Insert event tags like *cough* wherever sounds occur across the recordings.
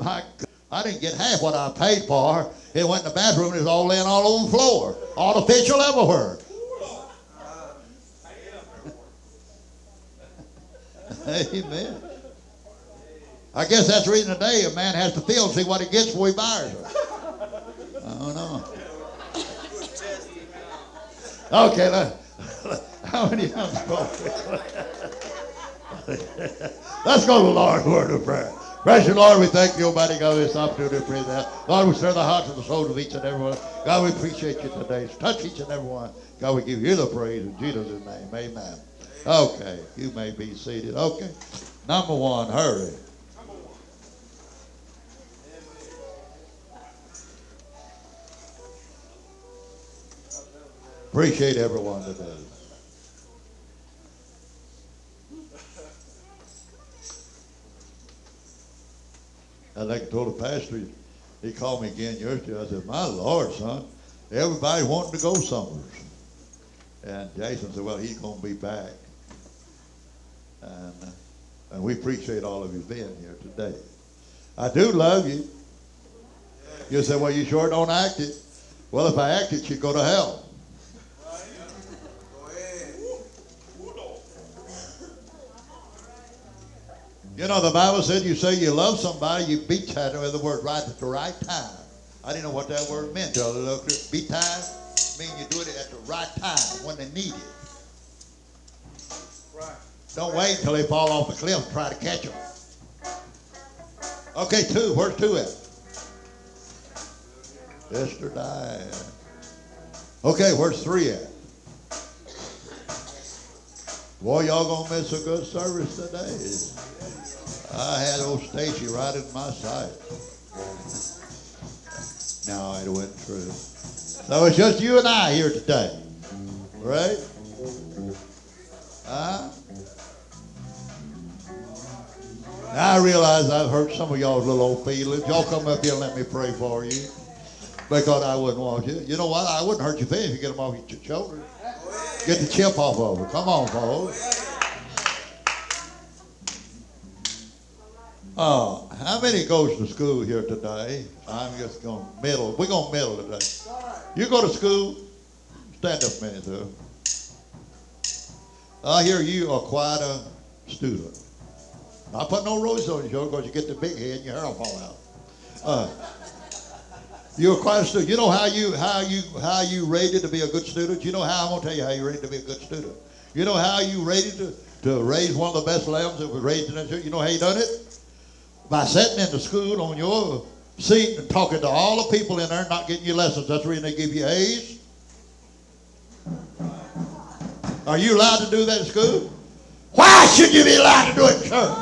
my I didn't get half what I paid for. It went in the bathroom and it was all laying all over the floor. Artificial everywhere. *laughs* Amen. I guess that's the reason today a man has to feel and see what he gets before he buys her. I don't know. Okay, let, *laughs* how many of us go? *laughs* Let's go to the Lord's word of prayer. Precious Lord, we thank you, Almighty God, for this opportunity to pray that. Lord, we stir the hearts and the souls of each and every one. God, we appreciate you today. Touch each and every one. God, we give you the praise in Jesus' name. Amen. Okay, you may be seated. Okay. Number one, hurry. Appreciate everyone today. I like to told the pastor, he called me again yesterday. I said, My Lord, son, everybody wanting to go somewhere. And Jason said, Well, he's going to be back. And, uh, and we appreciate all of you being here today. I do love you. You say, Well, you sure don't act it. Well, if I act it, you go to hell. You know, the Bible said you say you love somebody, you beat that with the word right at the right time. I didn't know what that word meant till I looked at Beat time mean you do it at the right time when they need it. Right. Don't wait until they fall off the cliff and try to catch them. Okay, two. Where's two at? Esther died. Okay, where's three at? Boy, y'all gonna miss a good service today. I had old Stacy right in my sight. No, it wasn't true. So it's just you and I here today. Right? Huh? Now I realize I've hurt some of y'all's little old feelings. Y'all come up here and let me pray for you. Because I wouldn't want you. You know what? I wouldn't hurt your feelings if you get them off your shoulders. Get the chip off of them. Come on, folks. Uh, how many goes to school here today? I'm just going to middle. We're going to middle today. You go to school, stand up a minute. I hear you are quite a student. Not put no roses on your because you get the big head and your hair will fall out. Uh, you're quite a student. You know how you how you how you rated to be a good student. You know how I'm gonna tell you how you rated to be a good student. You know how you rated to, to raise one of the best lambs that was raised in that church. You know how you done it? By sitting in the school on your seat and talking to all the people in there, not getting your lessons. That's the reason they give you A's. Are you allowed to do that in school? Why should you be allowed to do it in church?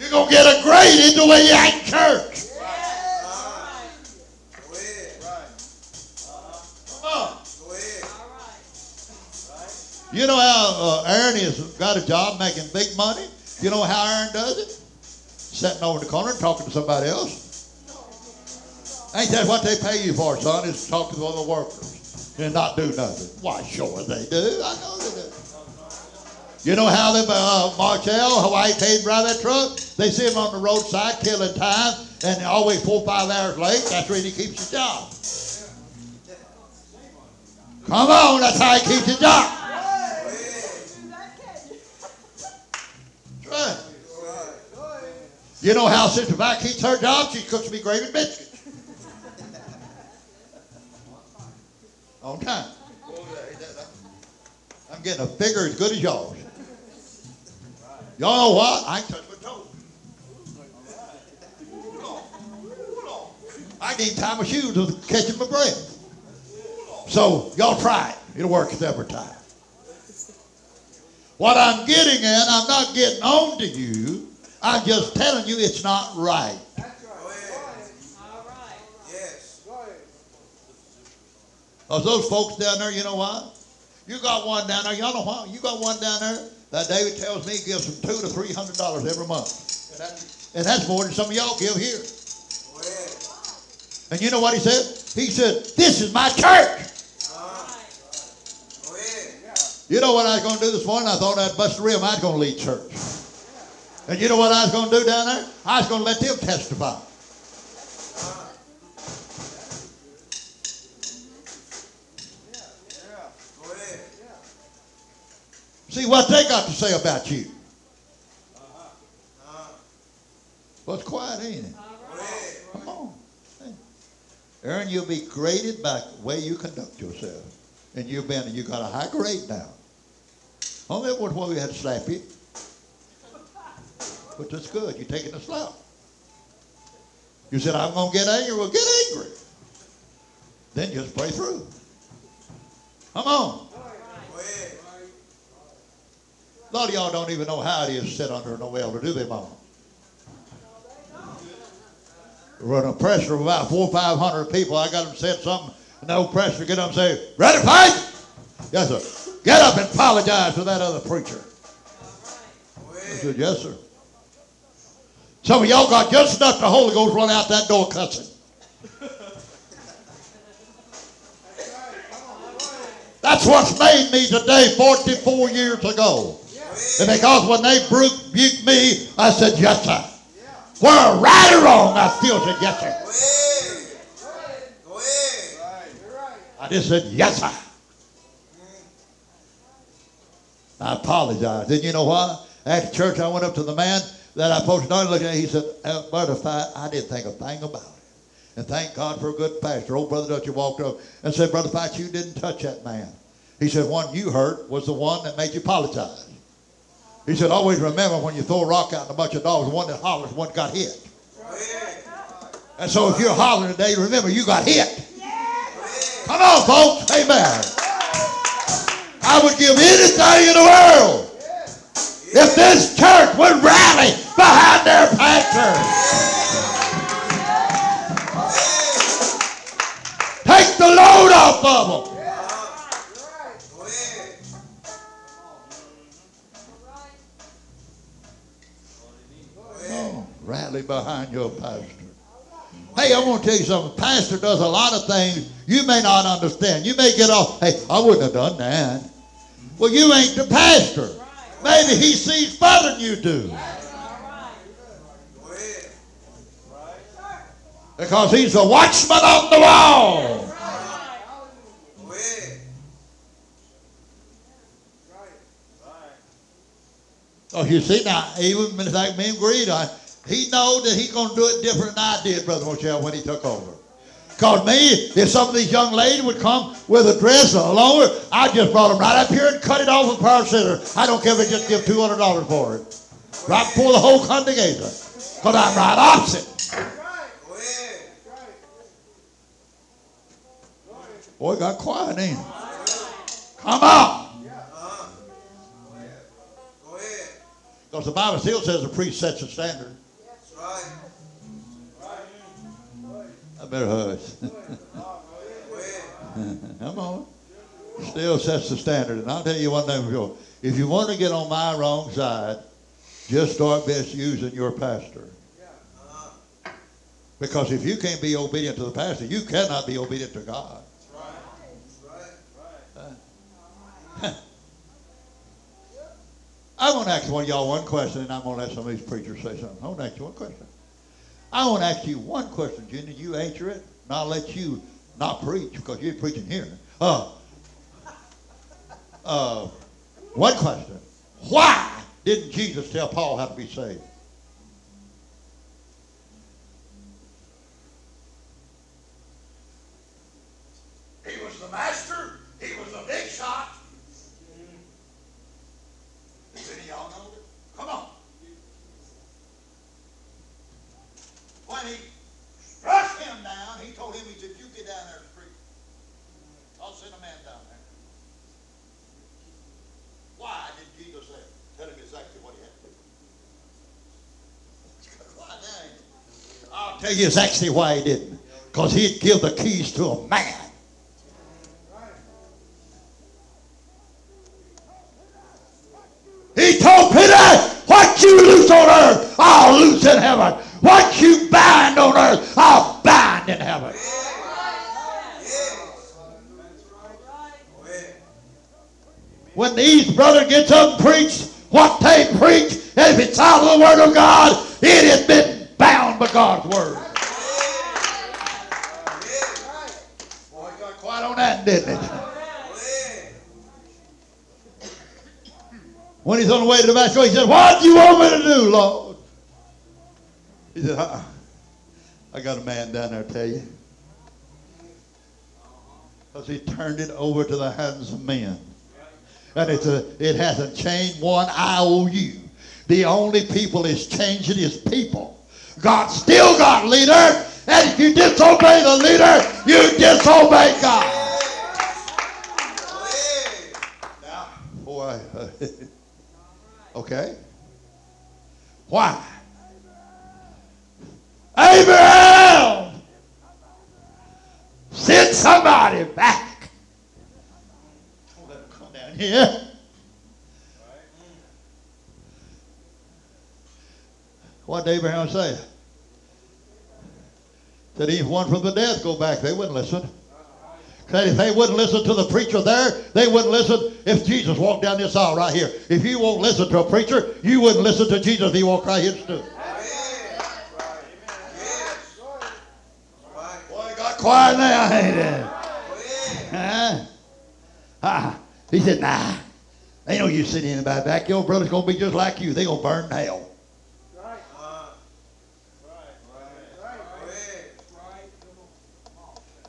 You're going to get a grade in the way you act in church. You know how uh, Aaron has got a job making big money? You know how Aaron does it? Sitting over in the corner and talking to somebody else. Ain't that what they pay you for, son? Is to talk to the other workers and not do nothing. Why, sure they do. I know they do. You know how they, uh, Marshall, Hawaii paid drive that truck? They see him on the roadside killing time and always four five hours late. That's where he keeps his job. Come on, that's how he keeps his job. You know how Sister Vi keeps her job? She cooks me gravy biscuits. On time. I'm getting a figure as good as yours. Y'all know what? I ain't touched my toes. I need tie my shoes to catching my breath. So y'all try it. It'll work every time. What I'm getting at, I'm not getting on to you. I'm just telling you it's not right. That's right. All right. Yes. Because those folks down there, you know what? You got one down there. Y'all know what? You got one down there that David tells me gives him two to three hundred dollars every month. And that's, and that's more than some of y'all give here. And you know what he said? He said, This is my church. You know what I was going to do this morning? I thought I'd bust a rim. I was going to lead church. And you know what I was going to do down there? I was going to let them testify. See what they got to say about you. Well, it's quiet, ain't it? Come on. Aaron, you'll be graded by the way you conduct yourself. And you've been, you got a high grade now. Only that was why we had to slap you. But that's good. You're taking a slap. You said, I'm going to get angry. Well, get angry. Then just pray through. Come on. A lot of y'all don't even know how it is to sit under no elder, do they, Mama? Run a pressure of about four five hundred people. I got them said something. No pressure. Get up and say, ready fight? Yes, sir. Get up and apologize to that other preacher. I said, yes, sir. Some of y'all got just enough the Holy Ghost run out that door cussing. That's what's made me today 44 years ago. And because when they rebuked me, I said, yes, sir. Whether right or wrong, I still said, yes, sir. I just said, yes, sir. I apologized. And you know why? After church, I went up to the man that I posted on looking at. He said, Brother Fight, I didn't think a thing about it. And thank God for a good pastor. Old Brother Dutcher walked up and said, Brother Fight, you didn't touch that man. He said, one you hurt was the one that made you apologize. He said, always remember when you throw a rock out and a bunch of dogs, one that hollers, one got hit. And so if you're hollering today, remember you got hit. Come on, folks. Amen. I would give anything in the world if this church would rally behind their pastor. Take the load off of them. rally behind your pastor. Hey, I want to tell you something. Pastor does a lot of things you may not understand. You may get off, hey, I wouldn't have done that. Well, you ain't the pastor. Maybe he sees further than you do. Because he's the watchman on the wall. Oh, you see now, even like me and Greed, I, he know that he's going to do it different than I did, Brother Mochelle, when he took over. Because me, if some of these young ladies would come with a dress or a longer, I just brought them right up here and cut it off with power center. I don't care if they just give $200 for it. Right before the whole congregation. Because I'm right opposite. Boy, got quiet, ain't it? Come on. Because the Bible still says the priest sets the standard. I better hush. *laughs* Come on. Still sets the standard. And I'll tell you one thing. If you want to get on my wrong side, just start misusing your pastor. Because if you can't be obedient to the pastor, you cannot be obedient to God. I want to ask one of y'all one question, and I'm going to let some of these preachers say something. I want to ask you one question. I want to ask you one question, Jenny. You answer it, and I'll let you not preach because you're preaching here. Uh, uh, one question. Why didn't Jesus tell Paul how to be saved? He was the master. He was a big shot. Does any of y'all know it? Come on. When he struck him down, he told him, he said, you get down there and preach. I'll send a man down there. Why did Jesus say? Tell him exactly what he had to do. Why dang? I'll tell you exactly why he didn't. Because he'd give the keys to a man. He told Peter, what you loose on earth, I'll loose in heaven. What you bind on earth, I'll bind in heaven. When these brothers get up and preach what they preach, if it's out of the Word of God, it has been God's Word. Boy, got quiet on that, didn't it? When he's on the way to the Damascus, he said, What do you want me to do, Lord? He said, uh-uh. I got a man down there, I tell you. Because he turned it over to the hands of men. And it's a, it hasn't changed one IOU. The only people it's changing is people. God still got leader. And if you disobey the leader, you disobey God. Now, *laughs* boy, okay. Why? Abraham, send somebody back. Oh, let him come down here. What did Abraham say? Said if one from the dead go back, they wouldn't listen. Said if they wouldn't listen to the preacher there, they wouldn't listen if Jesus walked down this aisle right here. If you won't listen to a preacher, you wouldn't listen to Jesus if he walked right here stood. Boy, it got quiet now, ain't it? Huh? Ah, he said, nah. Ain't no use sitting anybody back. Your brother's going to be just like you. they going to burn in hell.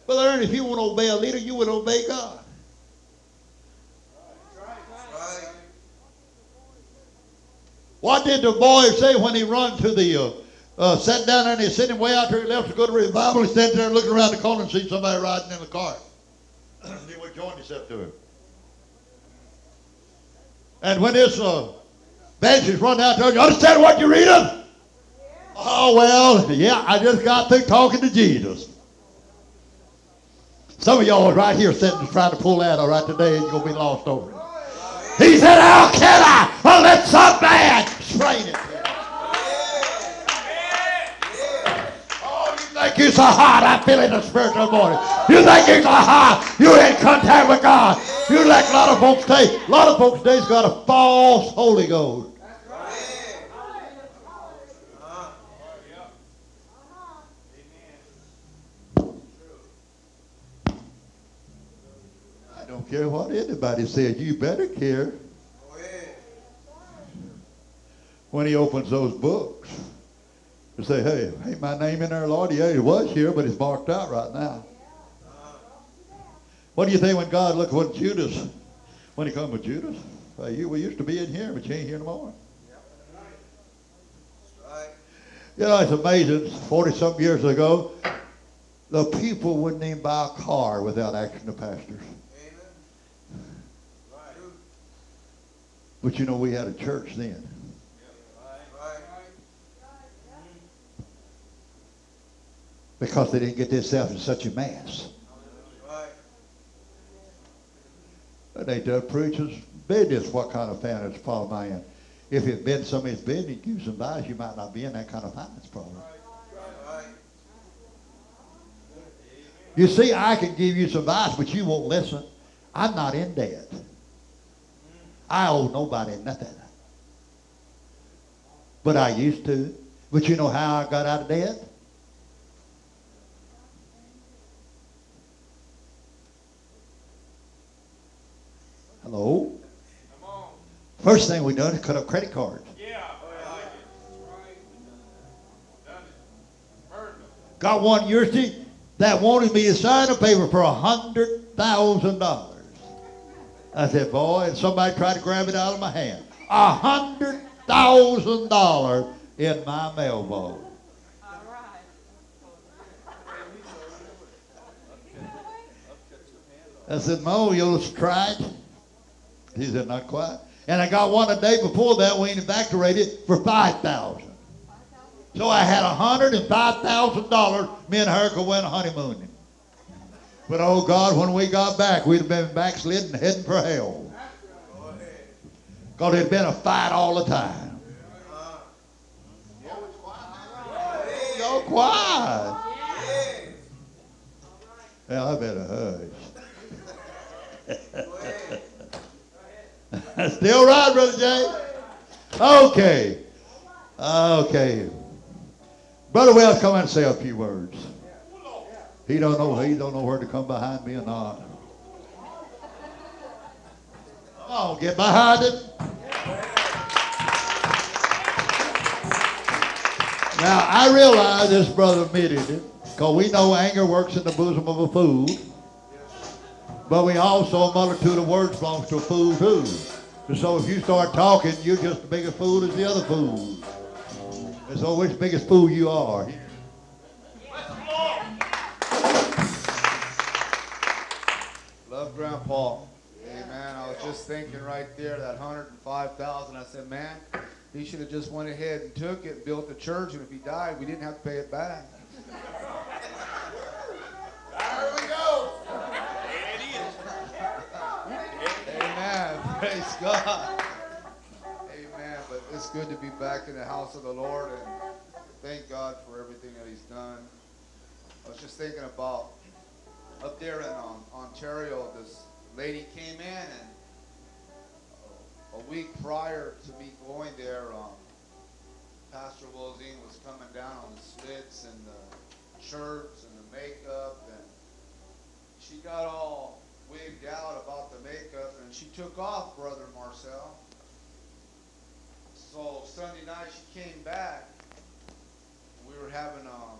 Brother Ernie, if you want to obey a leader, you would obey God. What did the boy say when he run to the, uh, uh, sat down there and he's sitting way out there, he left to go to revival, he's standing there looking around the corner and see somebody riding in the car. *clears throat* he would join himself to him. And when this uh, is run out there, you understand what you're reading? Oh, well, yeah, I just got through talking to Jesus. Some of y'all right here sitting trying to pull that all right today and you're going to be lost over it. He said, How can I let some man strain it? Oh, you think you're so hot? I feel in the spiritual morning. You think you're so hot? You're in contact with God. You like a lot of folks today. A lot of folks today's got a false Holy Ghost. Don't care what anybody says. You better care. When he opens those books and say, hey, ain't my name in there, Lord? Yeah, it was here, but it's marked out right now. What do you think when God looked when Judas, when he come with Judas? You we used to be in here, but you ain't here no more. You know, it's amazing. Forty something years ago, the people wouldn't even buy a car without asking the pastors. But you know, we had a church then. Because they didn't get themselves in such a mess. That ain't that preacher's business what kind of finance problem I am. If it's been somebody's business, give some advice, you might not be in that kind of finance problem. You see, I can give you some advice, but you won't listen. I'm not in debt. I owe nobody nothing. But I used to. But you know how I got out of debt? Hello? First thing we done is cut up credit cards. Yeah. Got one university that wanted me to sign a paper for a hundred thousand dollars. I said, boy, and somebody tried to grab it out of my hand. A hundred thousand dollars in my mailbox. I said, Mo, you'll it. He said, not quite. And I got one a day before that we evacuated for five thousand. So I had a hundred and five thousand dollars. Me and her could went honeymooning. But oh God, when we got back, we'd have been backslidden heading for hell. Because it'd been a fight all the time. Y'all quiet. Well, I better hush. *laughs* Still right, Brother Jay? Okay. Okay. Brother Wells, come and say a few words. He don't know he don't know where to come behind me or not. Come on, get behind him. Now I realize this brother admitted it, because we know anger works in the bosom of a fool. But we also a multitude of words belongs to a fool too. So if you start talking, you're just as big a fool as the other fools. And so which biggest fool you are? Love Grandpa. Amen. I was just thinking right there that 105,000. I said, man, he should have just went ahead and took it, and built the church, and if he died, we didn't have to pay it back. There we go. It is. Amen. Praise God. Amen. But it's good to be back in the house of the Lord and thank God for everything that He's done. I was just thinking about up there in um, Ontario, this lady came in and a week prior to me going there, um, Pastor Wilzine was coming down on the slits and the shirts and the makeup and she got all wigged out about the makeup and she took off brother Marcel. So Sunday night she came back. We were having um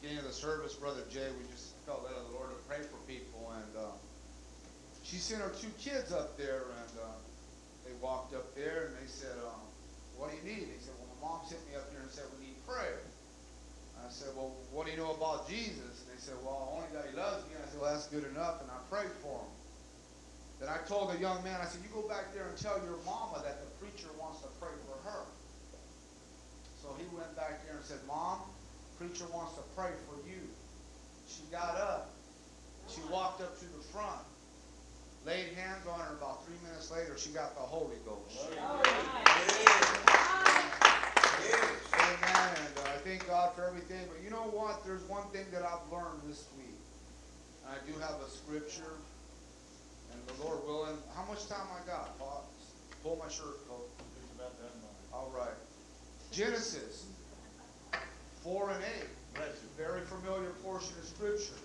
beginning of the service, brother Jay. We just felt led of the Lord to pray for people and um, she sent her two kids up there and uh, they walked up there and they said, um, "What do you need?" They said, "Well, my mom sent me up here and said we need prayer." I said, well, what do you know about Jesus? And they said, well, only that he loves me. And I said, well, that's good enough. And I prayed for him. Then I told the young man, I said, you go back there and tell your mama that the preacher wants to pray for her. So he went back there and said, Mom, preacher wants to pray for you. She got up. She walked up to the front, laid hands on her. About three minutes later, she got the Holy Ghost. Amen. And uh, I thank God for everything. But you know what? There's one thing that I've learned this week. And I do have a scripture. And the Lord willing, how much time I got? Paul? Pull my shirt coat. All right. Genesis 4 and 8. That's a very familiar portion of scripture.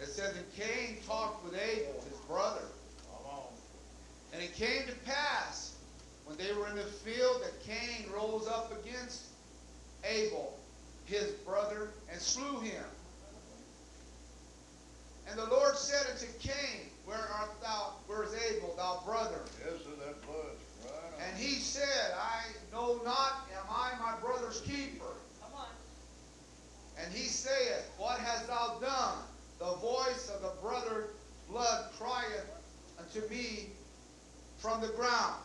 It says, And Cain talked with Abel, his brother. And it came to pass when they were in the field that Cain rose up against Abel, his brother, and slew him. And the Lord said unto Cain, Where art thou? Where is Abel, thou brother? Yes, that blood. And he said, I know not, am I my brother's keeper? Come on. And he saith, What hast thou done? The voice of the brother blood crieth unto me from the ground.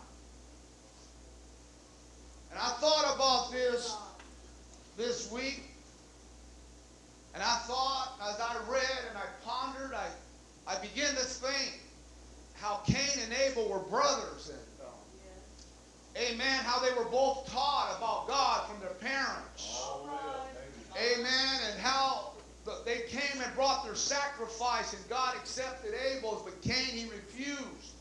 And I thought about this this week. And I thought, as I read and I pondered, I, I began to think how Cain and Abel were brothers. And, amen, how they were both taught about God from their parents. Amen. And how they came and brought their sacrifice, and God accepted Abel's, but Cain he refused.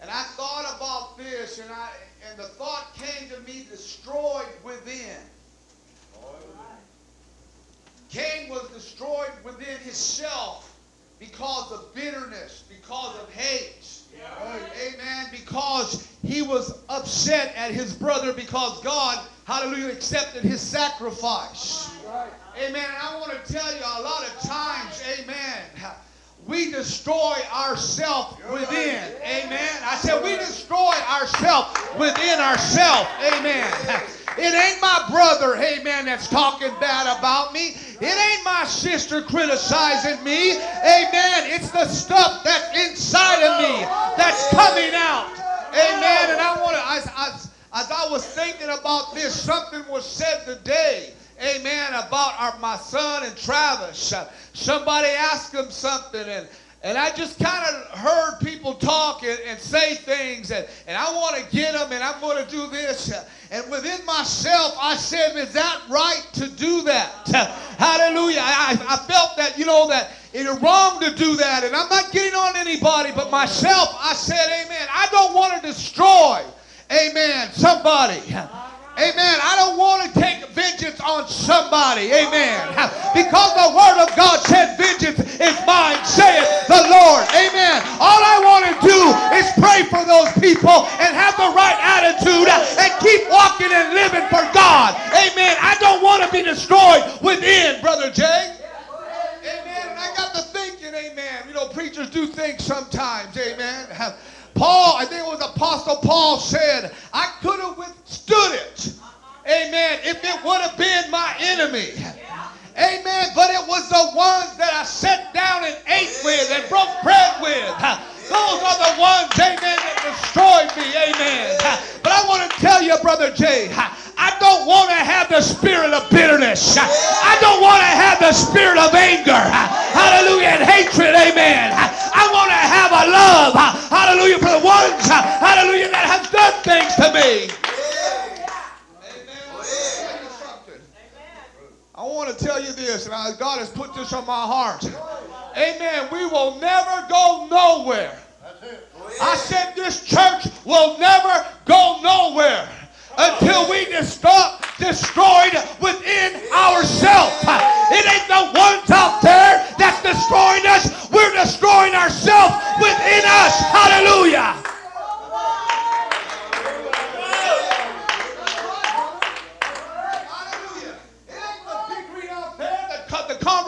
And I thought about this, and I and the thought came to me, destroyed within. Cain was destroyed within himself because of bitterness, because of hate. Amen. Because he was upset at his brother because God, hallelujah, accepted his sacrifice. Amen. And I want to tell you a lot of times, amen, we destroy ourselves within. Amen. I said we destroy ourselves within ourselves. Amen. It ain't my brother, amen, that's talking bad about me. It ain't my sister criticizing me. Amen. It's the stuff that's inside of me that's coming out. Amen. And I want to, as, as, as I was thinking about this, something was said today. Amen. About our, my son and Travis. Somebody asked him something and and I just kind of heard people talk and, and say things, and, and I want to get them, and I'm going to do this. And within myself, I said, Is that right to do that? *laughs* Hallelujah. I, I felt that, you know, that It's wrong to do that. And I'm not getting on anybody but myself. I said, Amen. I don't want to destroy, Amen, somebody. Amen. I don't want to take vengeance on somebody. Amen. *laughs* Because the word of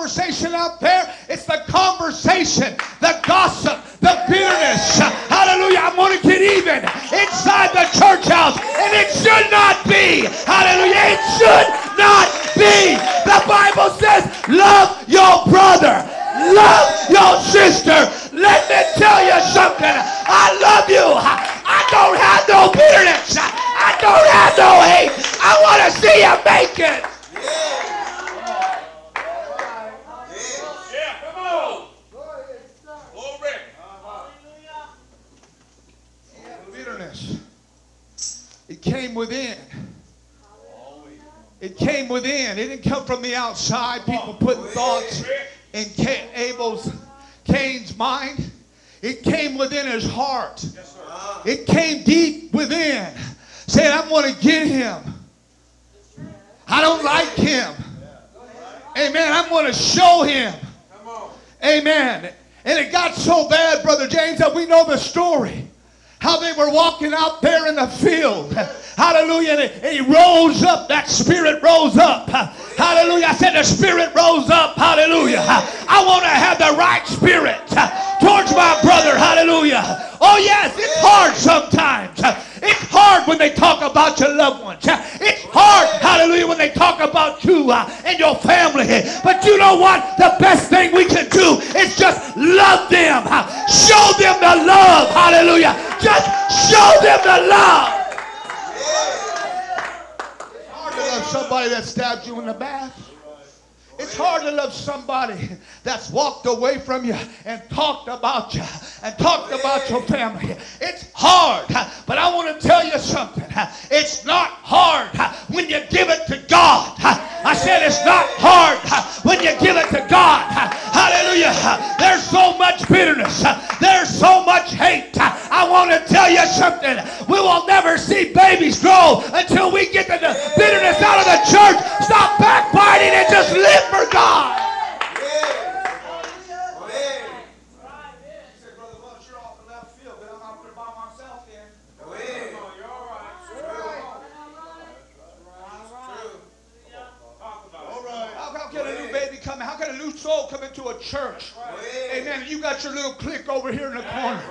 conversation out there. It's the conversation, the gossip, the bitterness. Hallelujah. I'm going to get even inside the church house. And it should not be. Hallelujah. It should not be. The Bible says, love your brother. Love your sister. Let me tell you something. I love you. I don't have no bitterness. I don't have no hate. I want to see you make it. Came within. It came within. It didn't come from the outside. People putting thoughts in Abel's, Cain's mind. It came within his heart. It came deep within. Saying, I'm going to get him. I don't like him. Amen. I'm going to show him. Amen. And it got so bad, Brother James, that we know the story. How they were walking out there in the field. Hallelujah. And he rose up. That spirit rose up. Hallelujah. I said the spirit rose up. Hallelujah. I want to have the right spirit towards my brother. Hallelujah. Oh, yes, it's hard sometimes. It's hard when they talk about your loved ones. It's hard, hallelujah, when they talk about you uh, and your family. But you know what? The best thing we can do is just love them. Show them the love. Hallelujah. Show them the love. It's hard to love somebody that stabbed you in the back. It's hard to love somebody that's walked away from you and talked about you and talked about your family. It's hard, but I want to tell you something. It's not hard when you give it to God. I said it's not hard when you give it to God. Hallelujah. There's so much bitterness. There's so much hate. I want to tell you something. We will never see babies grow until we get the bitterness out of the church. Stop backbiting and just live for God. How can a new soul come into a church? Amen. You got your little clique over here in the corner.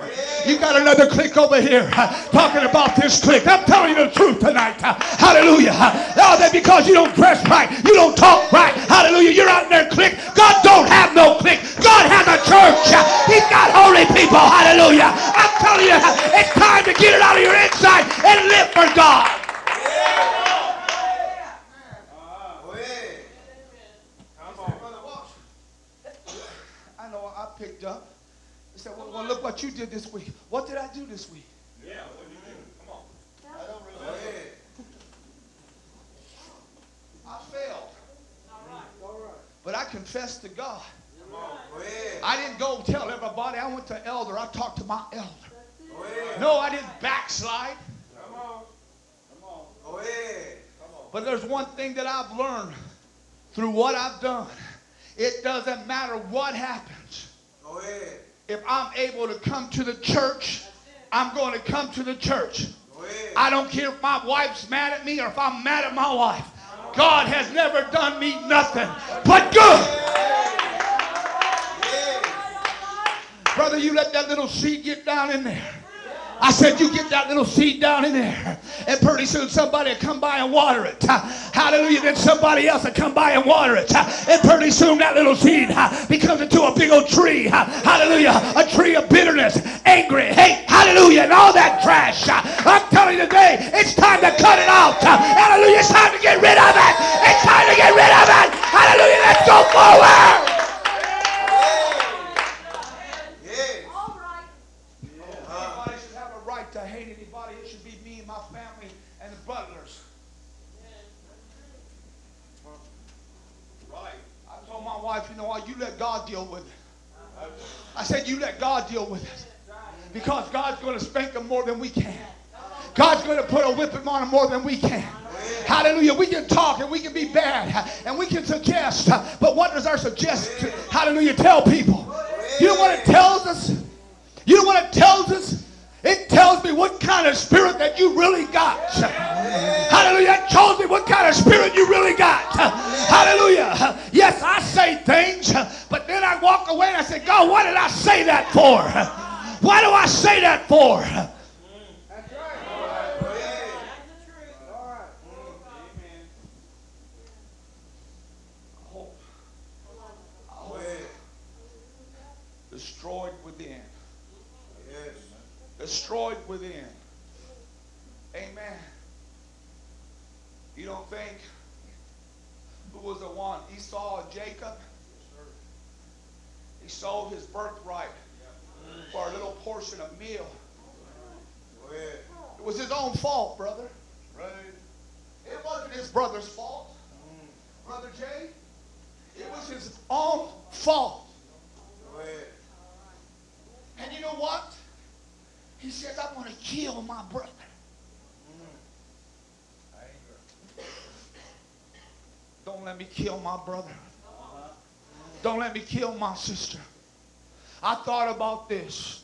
You got another clique over here talking about this clique. I'm telling you the truth tonight. Hallelujah. Oh, that because you don't dress right, you don't talk right. Hallelujah. You're out in there clique. God don't have no clique. God has a church. He's got holy people. Hallelujah. I'm telling you, it's time to get it out of your inside and live for God. picked up. He said, well, well, look what you did this week. What did I do this week? Yeah, what did you do? Come on. I don't remember. I failed. All right. All right. But I confessed to God. Come on. Go ahead. I didn't go tell everybody. I went to elder. I talked to my elder. No, I didn't backslide. Come on. Come on. Go ahead. Come on. But there's one thing that I've learned through what I've done. It doesn't matter what happens. Go ahead. If I'm able to come to the church, I'm going to come to the church. I don't care if my wife's mad at me or if I'm mad at my wife. God has never done me nothing but good. Brother, you let that little seed get down in there. I said, you get that little seed down in there, and pretty soon somebody will come by and water it. Hallelujah. Then somebody else will come by and water it. And pretty soon that little seed becomes into a big old tree. Hallelujah. A tree of bitterness, angry, hate, hallelujah, and all that trash. I'm telling you today, it's time to cut it out. Hallelujah. It's time to get rid of it. It's time to get rid of it. Hallelujah. Let's go forward. Yeah. All right. Nobody should have a right to hate anybody. It should be me and my family and the butlers. Right. I told my wife, you know what, you let God deal with it. I said, you let Deal with it. Because God's going to spank them more than we can. God's going to put a whipping on them more than we can. Hallelujah. We can talk and we can be bad and we can suggest. But what does our suggest, hallelujah, tell people? You know what it tells us? You know what it tells us? It tells me what kind of spirit that you really got. Hallelujah. It tells me what kind of spirit you really got. Hallelujah. Yes, I say things, but then I walk away and I say, God, what did I say that for? Why do I say that for? That's right. Go ahead. All right. Amen. Hope Go ahead. destroyed within. Yes. Destroyed within. Amen. You don't think who was the one? Esau and Jacob? He sold his birthright for a little portion of meal. It was his own fault, brother. Right. It wasn't his brother's fault, Brother Jay. It was his own fault. Go ahead. And you know what? He says, I'm going to kill my brother. Anger. Don't let me kill my brother. Don't let me kill my sister. I thought about this.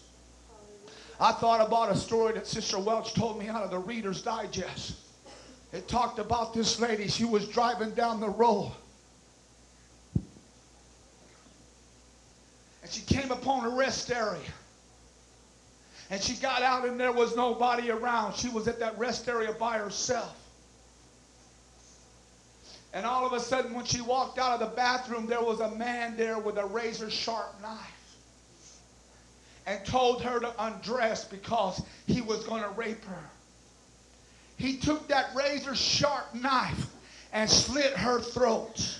I thought about a story that Sister Welch told me out of the Reader's Digest. It talked about this lady. She was driving down the road. And she came upon a rest area. And she got out and there was nobody around. She was at that rest area by herself. And all of a sudden, when she walked out of the bathroom, there was a man there with a razor sharp knife and told her to undress because he was going to rape her. He took that razor sharp knife and slit her throat.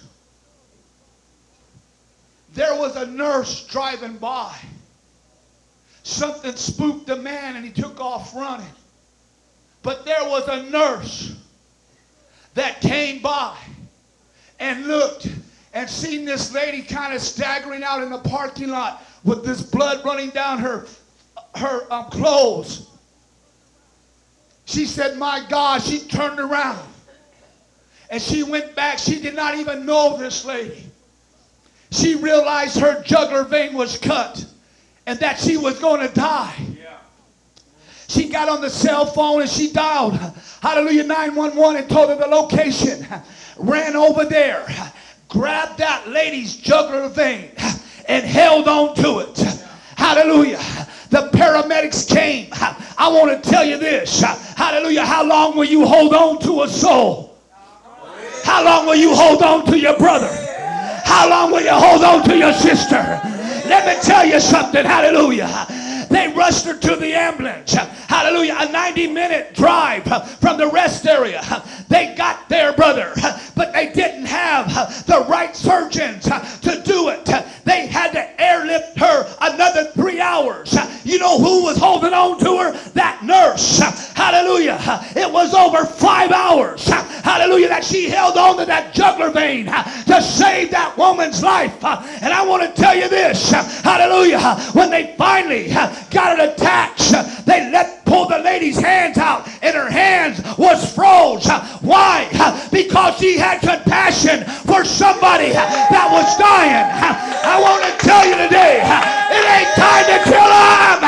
There was a nurse driving by. Something spooked the man and he took off running. But there was a nurse that came by and looked and seen this lady kind of staggering out in the parking lot with this blood running down her her um, clothes. She said, "My God!" She turned around and she went back. She did not even know this lady. She realized her jugular vein was cut and that she was going to die. Yeah. She got on the cell phone and she dialed, hallelujah, 911 and told her the location. Ran over there, grabbed that lady's jugular vein and held on to it. Hallelujah. The paramedics came. I want to tell you this. Hallelujah. How long will you hold on to a soul? How long will you hold on to your brother? How long will you hold on to your sister? Let me tell you something. Hallelujah. They rushed her to the ambulance. Hallelujah. A 90 minute drive from the rest area. They got there, brother, but they didn't have the right surgeons to do it. They had to airlift her another three hours. You know who was holding on to her? That nurse. Hallelujah. it was over five hours, hallelujah, that she held on to that jugular vein to save that woman's life. And I want to tell you this, hallelujah, when they finally got it attached, they let pull the lady's hands out and her hands was froze. Why? Because she had compassion for somebody that was dying. I want to tell you today, it ain't time to kill them.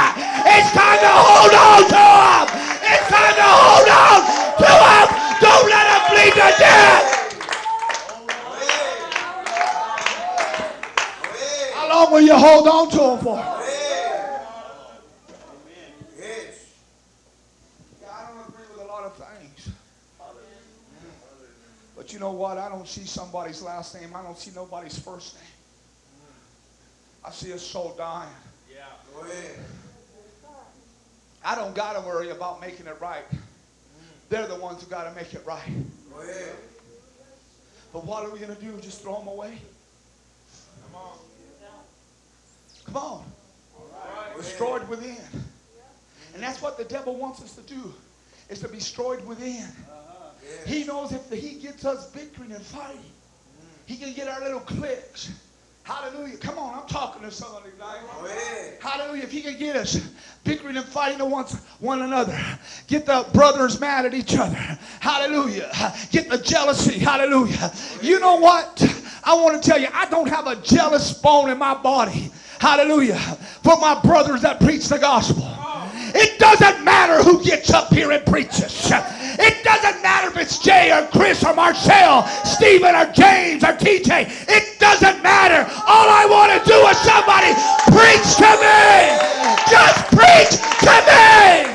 It's time to hold on to him. It's time to hold on to him. Don't let him bleed to death. How long will you hold on to him for? I don't agree with a lot of things. But you know what? I don't see somebody's last name. I don't see nobody's first name. I see a soul dying. Yeah. Go ahead. I don't got to worry about making it right. They're the ones who got to make it right. Go ahead. But what are we going to do? Just throw them away? Come on. Come on. All right. Destroyed within. And that's what the devil wants us to do, is to be destroyed within. He knows if he gets us bickering and fighting, he can get our little cliques. Hallelujah. Come on, I'm talking to somebody ahead. Hallelujah. If he can get us bickering and fighting against one another, get the brothers mad at each other. Hallelujah. Get the jealousy. Hallelujah. You know what? I want to tell you, I don't have a jealous bone in my body. Hallelujah. For my brothers that preach the gospel. It doesn't matter who gets up here and preaches. It doesn't matter if it's Jay or Chris or Marcel, Stephen or James or TJ. It doesn't matter. All I want to do is somebody preach to me. Just preach to me.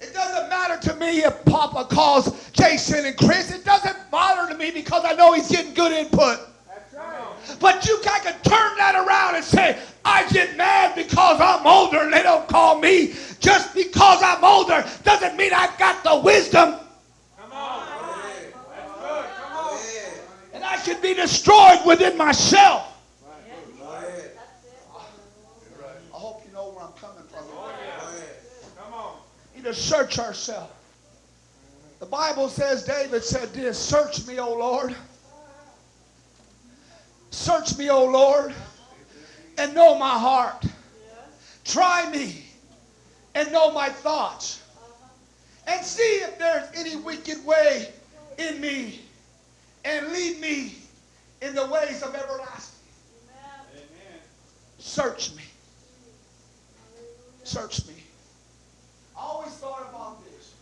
It doesn't matter to me if Papa calls Jason and Chris. It doesn't matter to me because I know he's getting good input. But you guys can turn that around and say, I get mad because I'm older and they don't call me. Just because I'm older doesn't mean I've got the wisdom. Come on. That's good. Come on. And I should be destroyed within myself. I hope you know where I'm coming from. Oh, Come on. We need to search ourselves. The Bible says, David said this Search me, O Lord. Search me, O Lord, and know my heart. Try me and know my thoughts. And see if there's any wicked way in me. And lead me in the ways of everlasting. Amen. Search me. Search me. I always thought about this.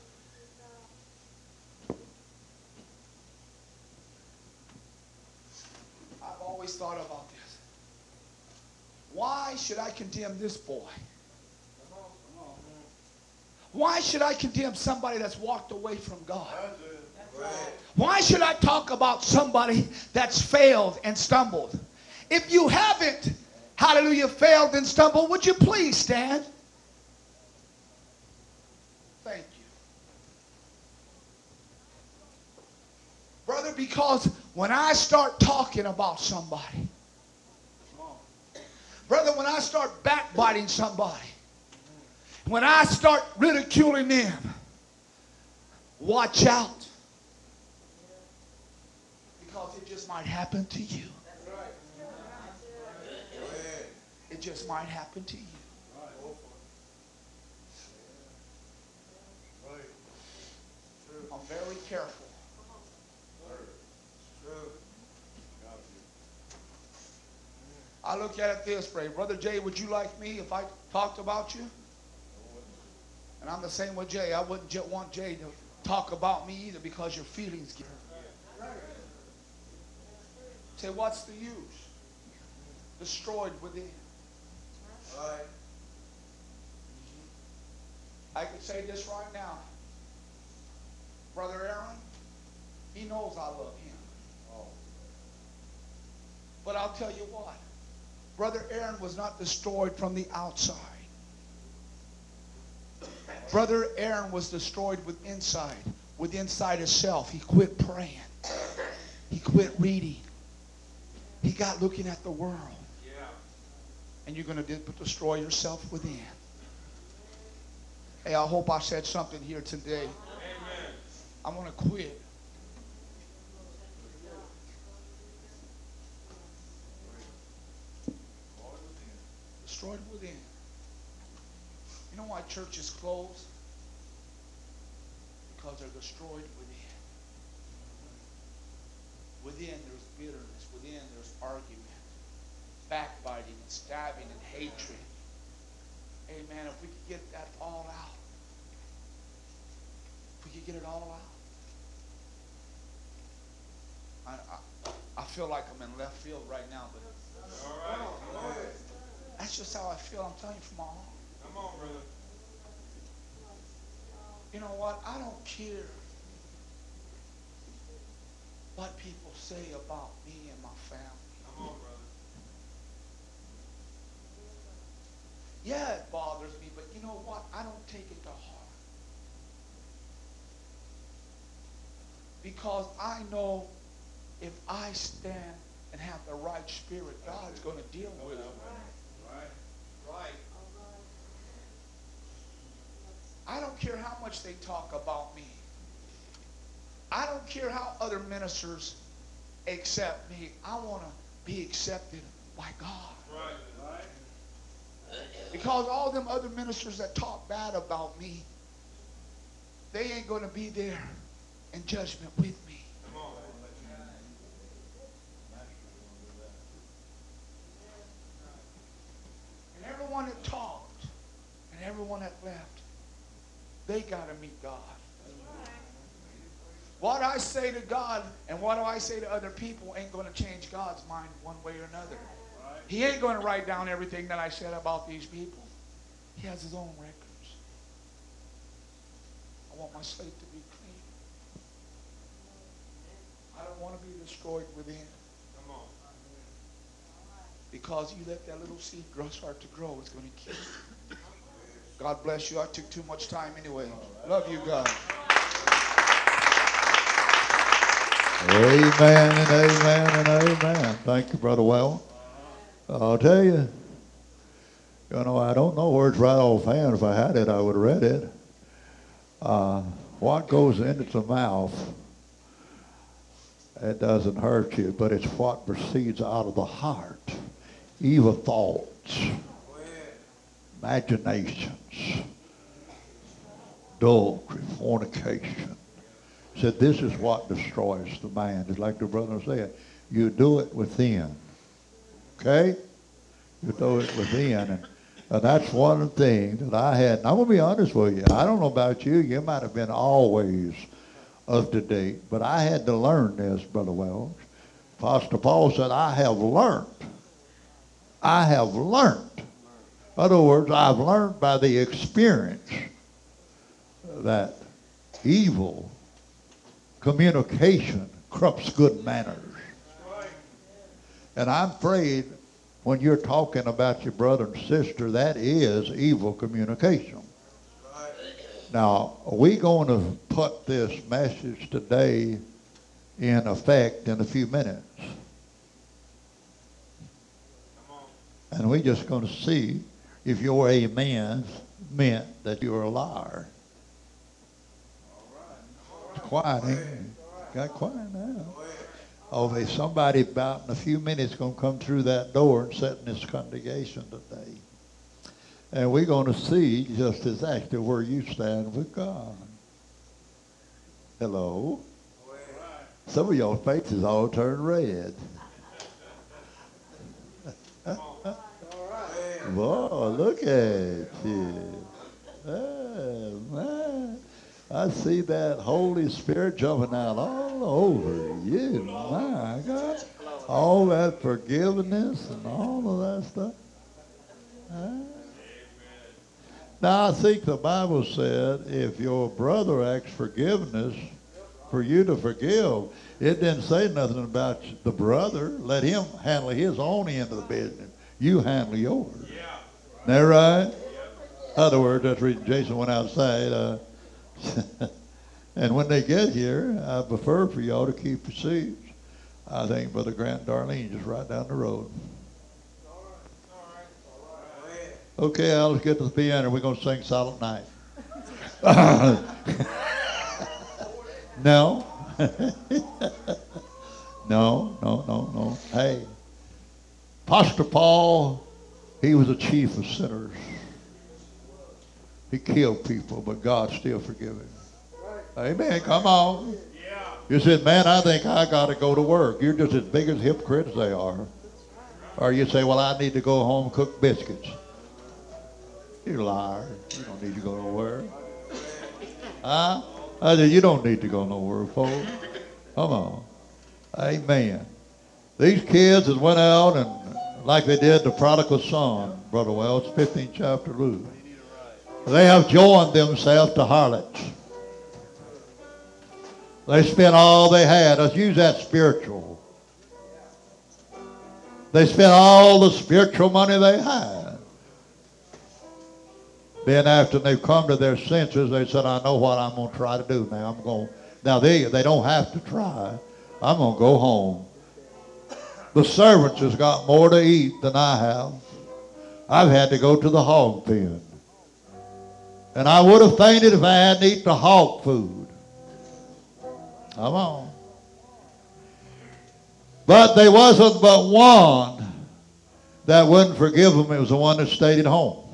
I've always thought about this. Why should I condemn this boy? Why should I condemn somebody that's walked away from God? Why should I talk about somebody that's failed and stumbled? If you haven't, hallelujah, failed and stumbled, would you please stand? Thank you. Because when I start talking about somebody, brother, when I start backbiting somebody, when I start ridiculing them, watch out. Because it just might happen to you. It just might happen to you. I'm very careful. True. Got you. I look at it this way. Brother Jay, would you like me if I talked about you? And I'm the same with Jay. I wouldn't j- want Jay to talk about me either because your feelings get hurt. Say, what's the use? Destroyed within. Right. I can say this right now. Brother Aaron, he knows I love him. But I'll tell you what. Brother Aaron was not destroyed from the outside. Brother Aaron was destroyed with inside, with inside himself. He quit praying. He quit reading. He got looking at the world. Yeah. and you're going to destroy yourself within. Hey, I hope I said something here today. Amen. I want to quit. Destroyed within. You know why churches close? Because they're destroyed within. Within there's bitterness. Within there's argument, backbiting, and stabbing, and hatred. Amen. If we could get that all out. If we could get it all out. I, I, I feel like I'm in left field right now, but All right. That's just how I feel. I'm telling you from my heart. Come on, brother. You know what? I don't care what people say about me and my family. Come on, brother. Yeah, it bothers me, but you know what? I don't take it to heart. Because I know if I stand and have the right spirit, God's going to deal with it. Right. Right. I don't care how much they talk about me. I don't care how other ministers accept me. I want to be accepted by God. Right. Right. Because all them other ministers that talk bad about me, they ain't going to be there in judgment with me. Come on. And everyone that talked and everyone that left, they got to meet God. What I say to God and what do I say to other people ain't going to change God's mind one way or another. He ain't going to write down everything that I said about these people. He has his own records. I want my slate to be clean. I don't want to be destroyed within Come on. because you let that little seed grow, start to grow. It's going to kill you. God bless you. I took too much time anyway. Love you, God. Amen and amen and amen. Thank you, Brother Well. I'll tell you, you know, I don't know where it's right offhand. If I had it, I would have read it. Uh, what goes into the mouth, it doesn't hurt you, but it's what proceeds out of the heart. Evil thoughts, imaginations, adultery, fornication. Said this is what destroys the man. It's like the brother said, you do it within. Okay? You do it within. And, and that's one thing that I had. And I'm going to be honest with you. I don't know about you. You might have been always up to date. But I had to learn this, Brother Wells. Apostle Paul said, I have learned. I have learned. Other words, I've learned by the experience that evil communication corrupts good manners. And I'm afraid when you're talking about your brother and sister, that is evil communication. Now, are we going to put this message today in effect in a few minutes. And we're just going to see if your amen meant that you're a liar. Quiet, ain't? Got quiet now. Oh, there's somebody about in a few minutes going to come through that door and sit in this congregation today. And we're going to see just exactly where you stand with God. Hello? Some of your faces all turned red. Whoa, look at you. Oh, man. I see that Holy Spirit jumping out all over you. My God. All that forgiveness and all of that stuff. Now, I think the Bible said if your brother asks forgiveness, for you to forgive, it didn't say nothing about the brother. Let him handle his own end of the business. You handle yours. Yeah. That right? In other words, that's reason Jason went outside. Uh, *laughs* and when they get here, I prefer for y'all to keep seats. I think Brother Grant Darlene just right down the road. Okay, Al, let's get to the piano. We're going to sing Silent Night. *laughs* no. *laughs* no, no, no, no. Hey, Pastor Paul, he was a chief of sinners. He killed people, but God still forgave him. Amen. Come on. You said, man, I think I got to go to work. You're just as big as hypocrites they are. Or you say, well, I need to go home and cook biscuits. You liar. You don't need to go nowhere. Huh? I said, you don't need to go nowhere, folks. Come on. Amen. These kids that went out and like they did the prodigal son, Brother Wells, 15th chapter Luke. They have joined themselves to harlots. They spent all they had. Let's use that spiritual. They spent all the spiritual money they had. Then after they've come to their senses, they said, I know what I'm going to try to do now. I'm going now they they don't have to try. I'm going to go home. The servants has got more to eat than I have. I've had to go to the hog pen. And I would have fainted if I hadn't eaten the hog food. Come on. But there wasn't but one that wouldn't forgive him. It was the one that stayed at home.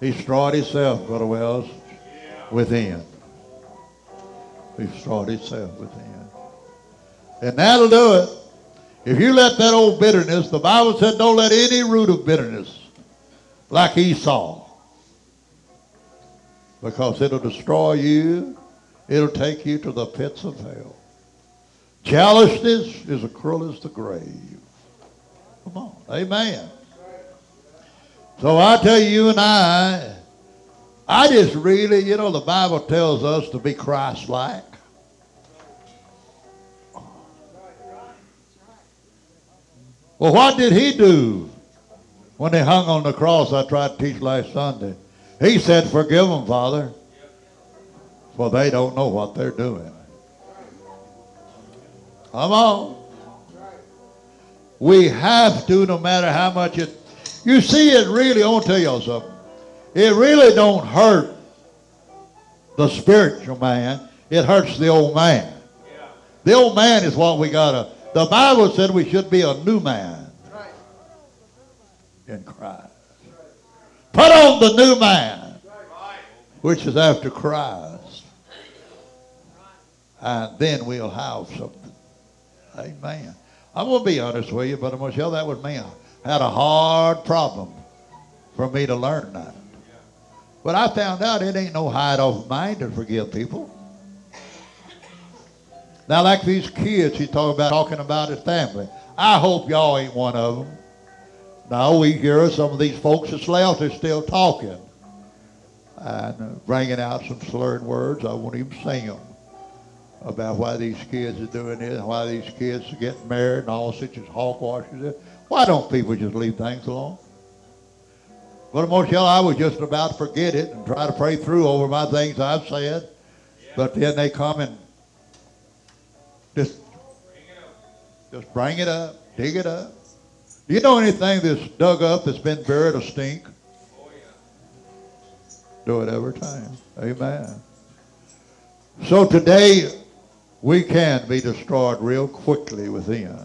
He destroyed himself, Brother Wells, within. He destroyed himself within. And that'll do it. If you let that old bitterness, the Bible said don't let any root of bitterness, like Esau, because it'll destroy you. It'll take you to the pits of hell. Jealousness is as cruel as the grave. Come on. Amen. So I tell you and I, I just really, you know, the Bible tells us to be Christ-like. Well, what did he do when they hung on the cross? I tried to teach last Sunday. He said, Forgive them, Father, for they don't know what they're doing. Come on. We have to, no matter how much it. You see, it really. I want to tell y'all something. It really don't hurt the spiritual man. It hurts the old man. The old man is what we gotta. The Bible said we should be a new man in Christ. Put on the new man, which is after Christ. And then we'll have something. Amen. I'm to be honest with you, but I'm to tell that was me. I had a hard problem for me to learn that. But I found out it ain't no hide off mind to forgive people. Now, like these kids he's talking about, talking about his family. I hope y'all ain't one of them. Now we hear some of these folks that's left are still talking and bringing out some slurred words. I won't even sing them about why these kids are doing this, why these kids are getting married and all such as hogwashes. Why don't people just leave things alone? But Moshel, I was just about to forget it and try to pray through over my things I've said. Yeah. But then they come and just, just bring it up, dig it up. Do you know anything that's dug up that's been buried or stink? Oh, yeah. Do it every time. Amen. So today, we can be destroyed real quickly within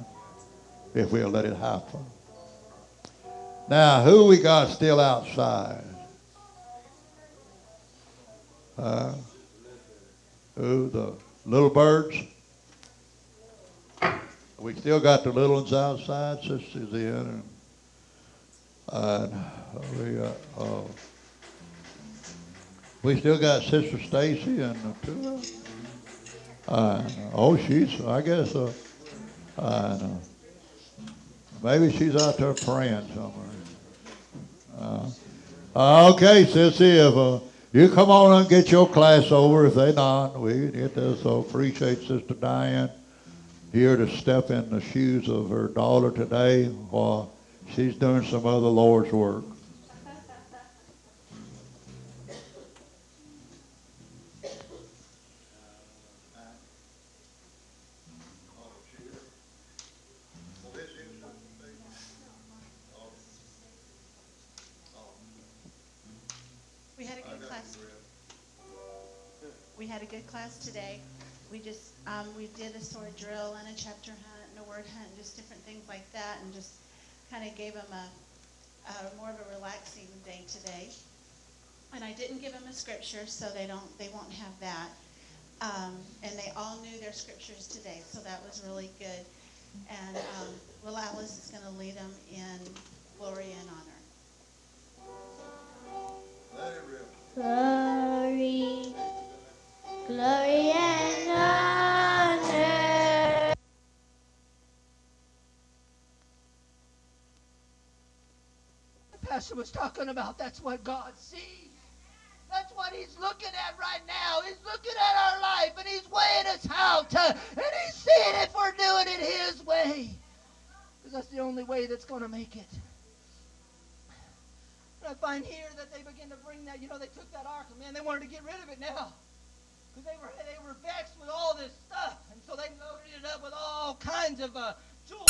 if we'll let it happen. Now, who we got still outside? Uh, who? The little birds? We still got the little ones outside, sisters in, and, and we got, uh, we still got Sister Stacy and the two. of Uh, oh, she's, I guess, uh, uh, maybe she's out there praying somewhere. Uh, okay, Sissy, if uh, you come on and get your class over, if they not, we get this. So appreciate Sister Diane here to step in the shoes of her daughter today while she's doing some other Lord's work. Class today. We just, um, we did a sword drill and a chapter hunt and a word hunt, and just different things like that, and just kind of gave them a, a more of a relaxing day today. And I didn't give them a scripture, so they don't, they won't have that. Um, and they all knew their scriptures today, so that was really good. And um, Will Alice is going to lead them in glory and honor. Let it rip. Glory, glory and honor. the pastor was talking about. That's what God sees. That's what he's looking at right now. He's looking at our life and he's weighing us out. uh, and he's seeing if we're doing it his way. Because that's the only way that's going to make it. And I find here that they begin to bring that, you know, they took that ark and man, they wanted to get rid of it now. Because they were, they were vexed with all this stuff. And so they loaded it up with all kinds of uh,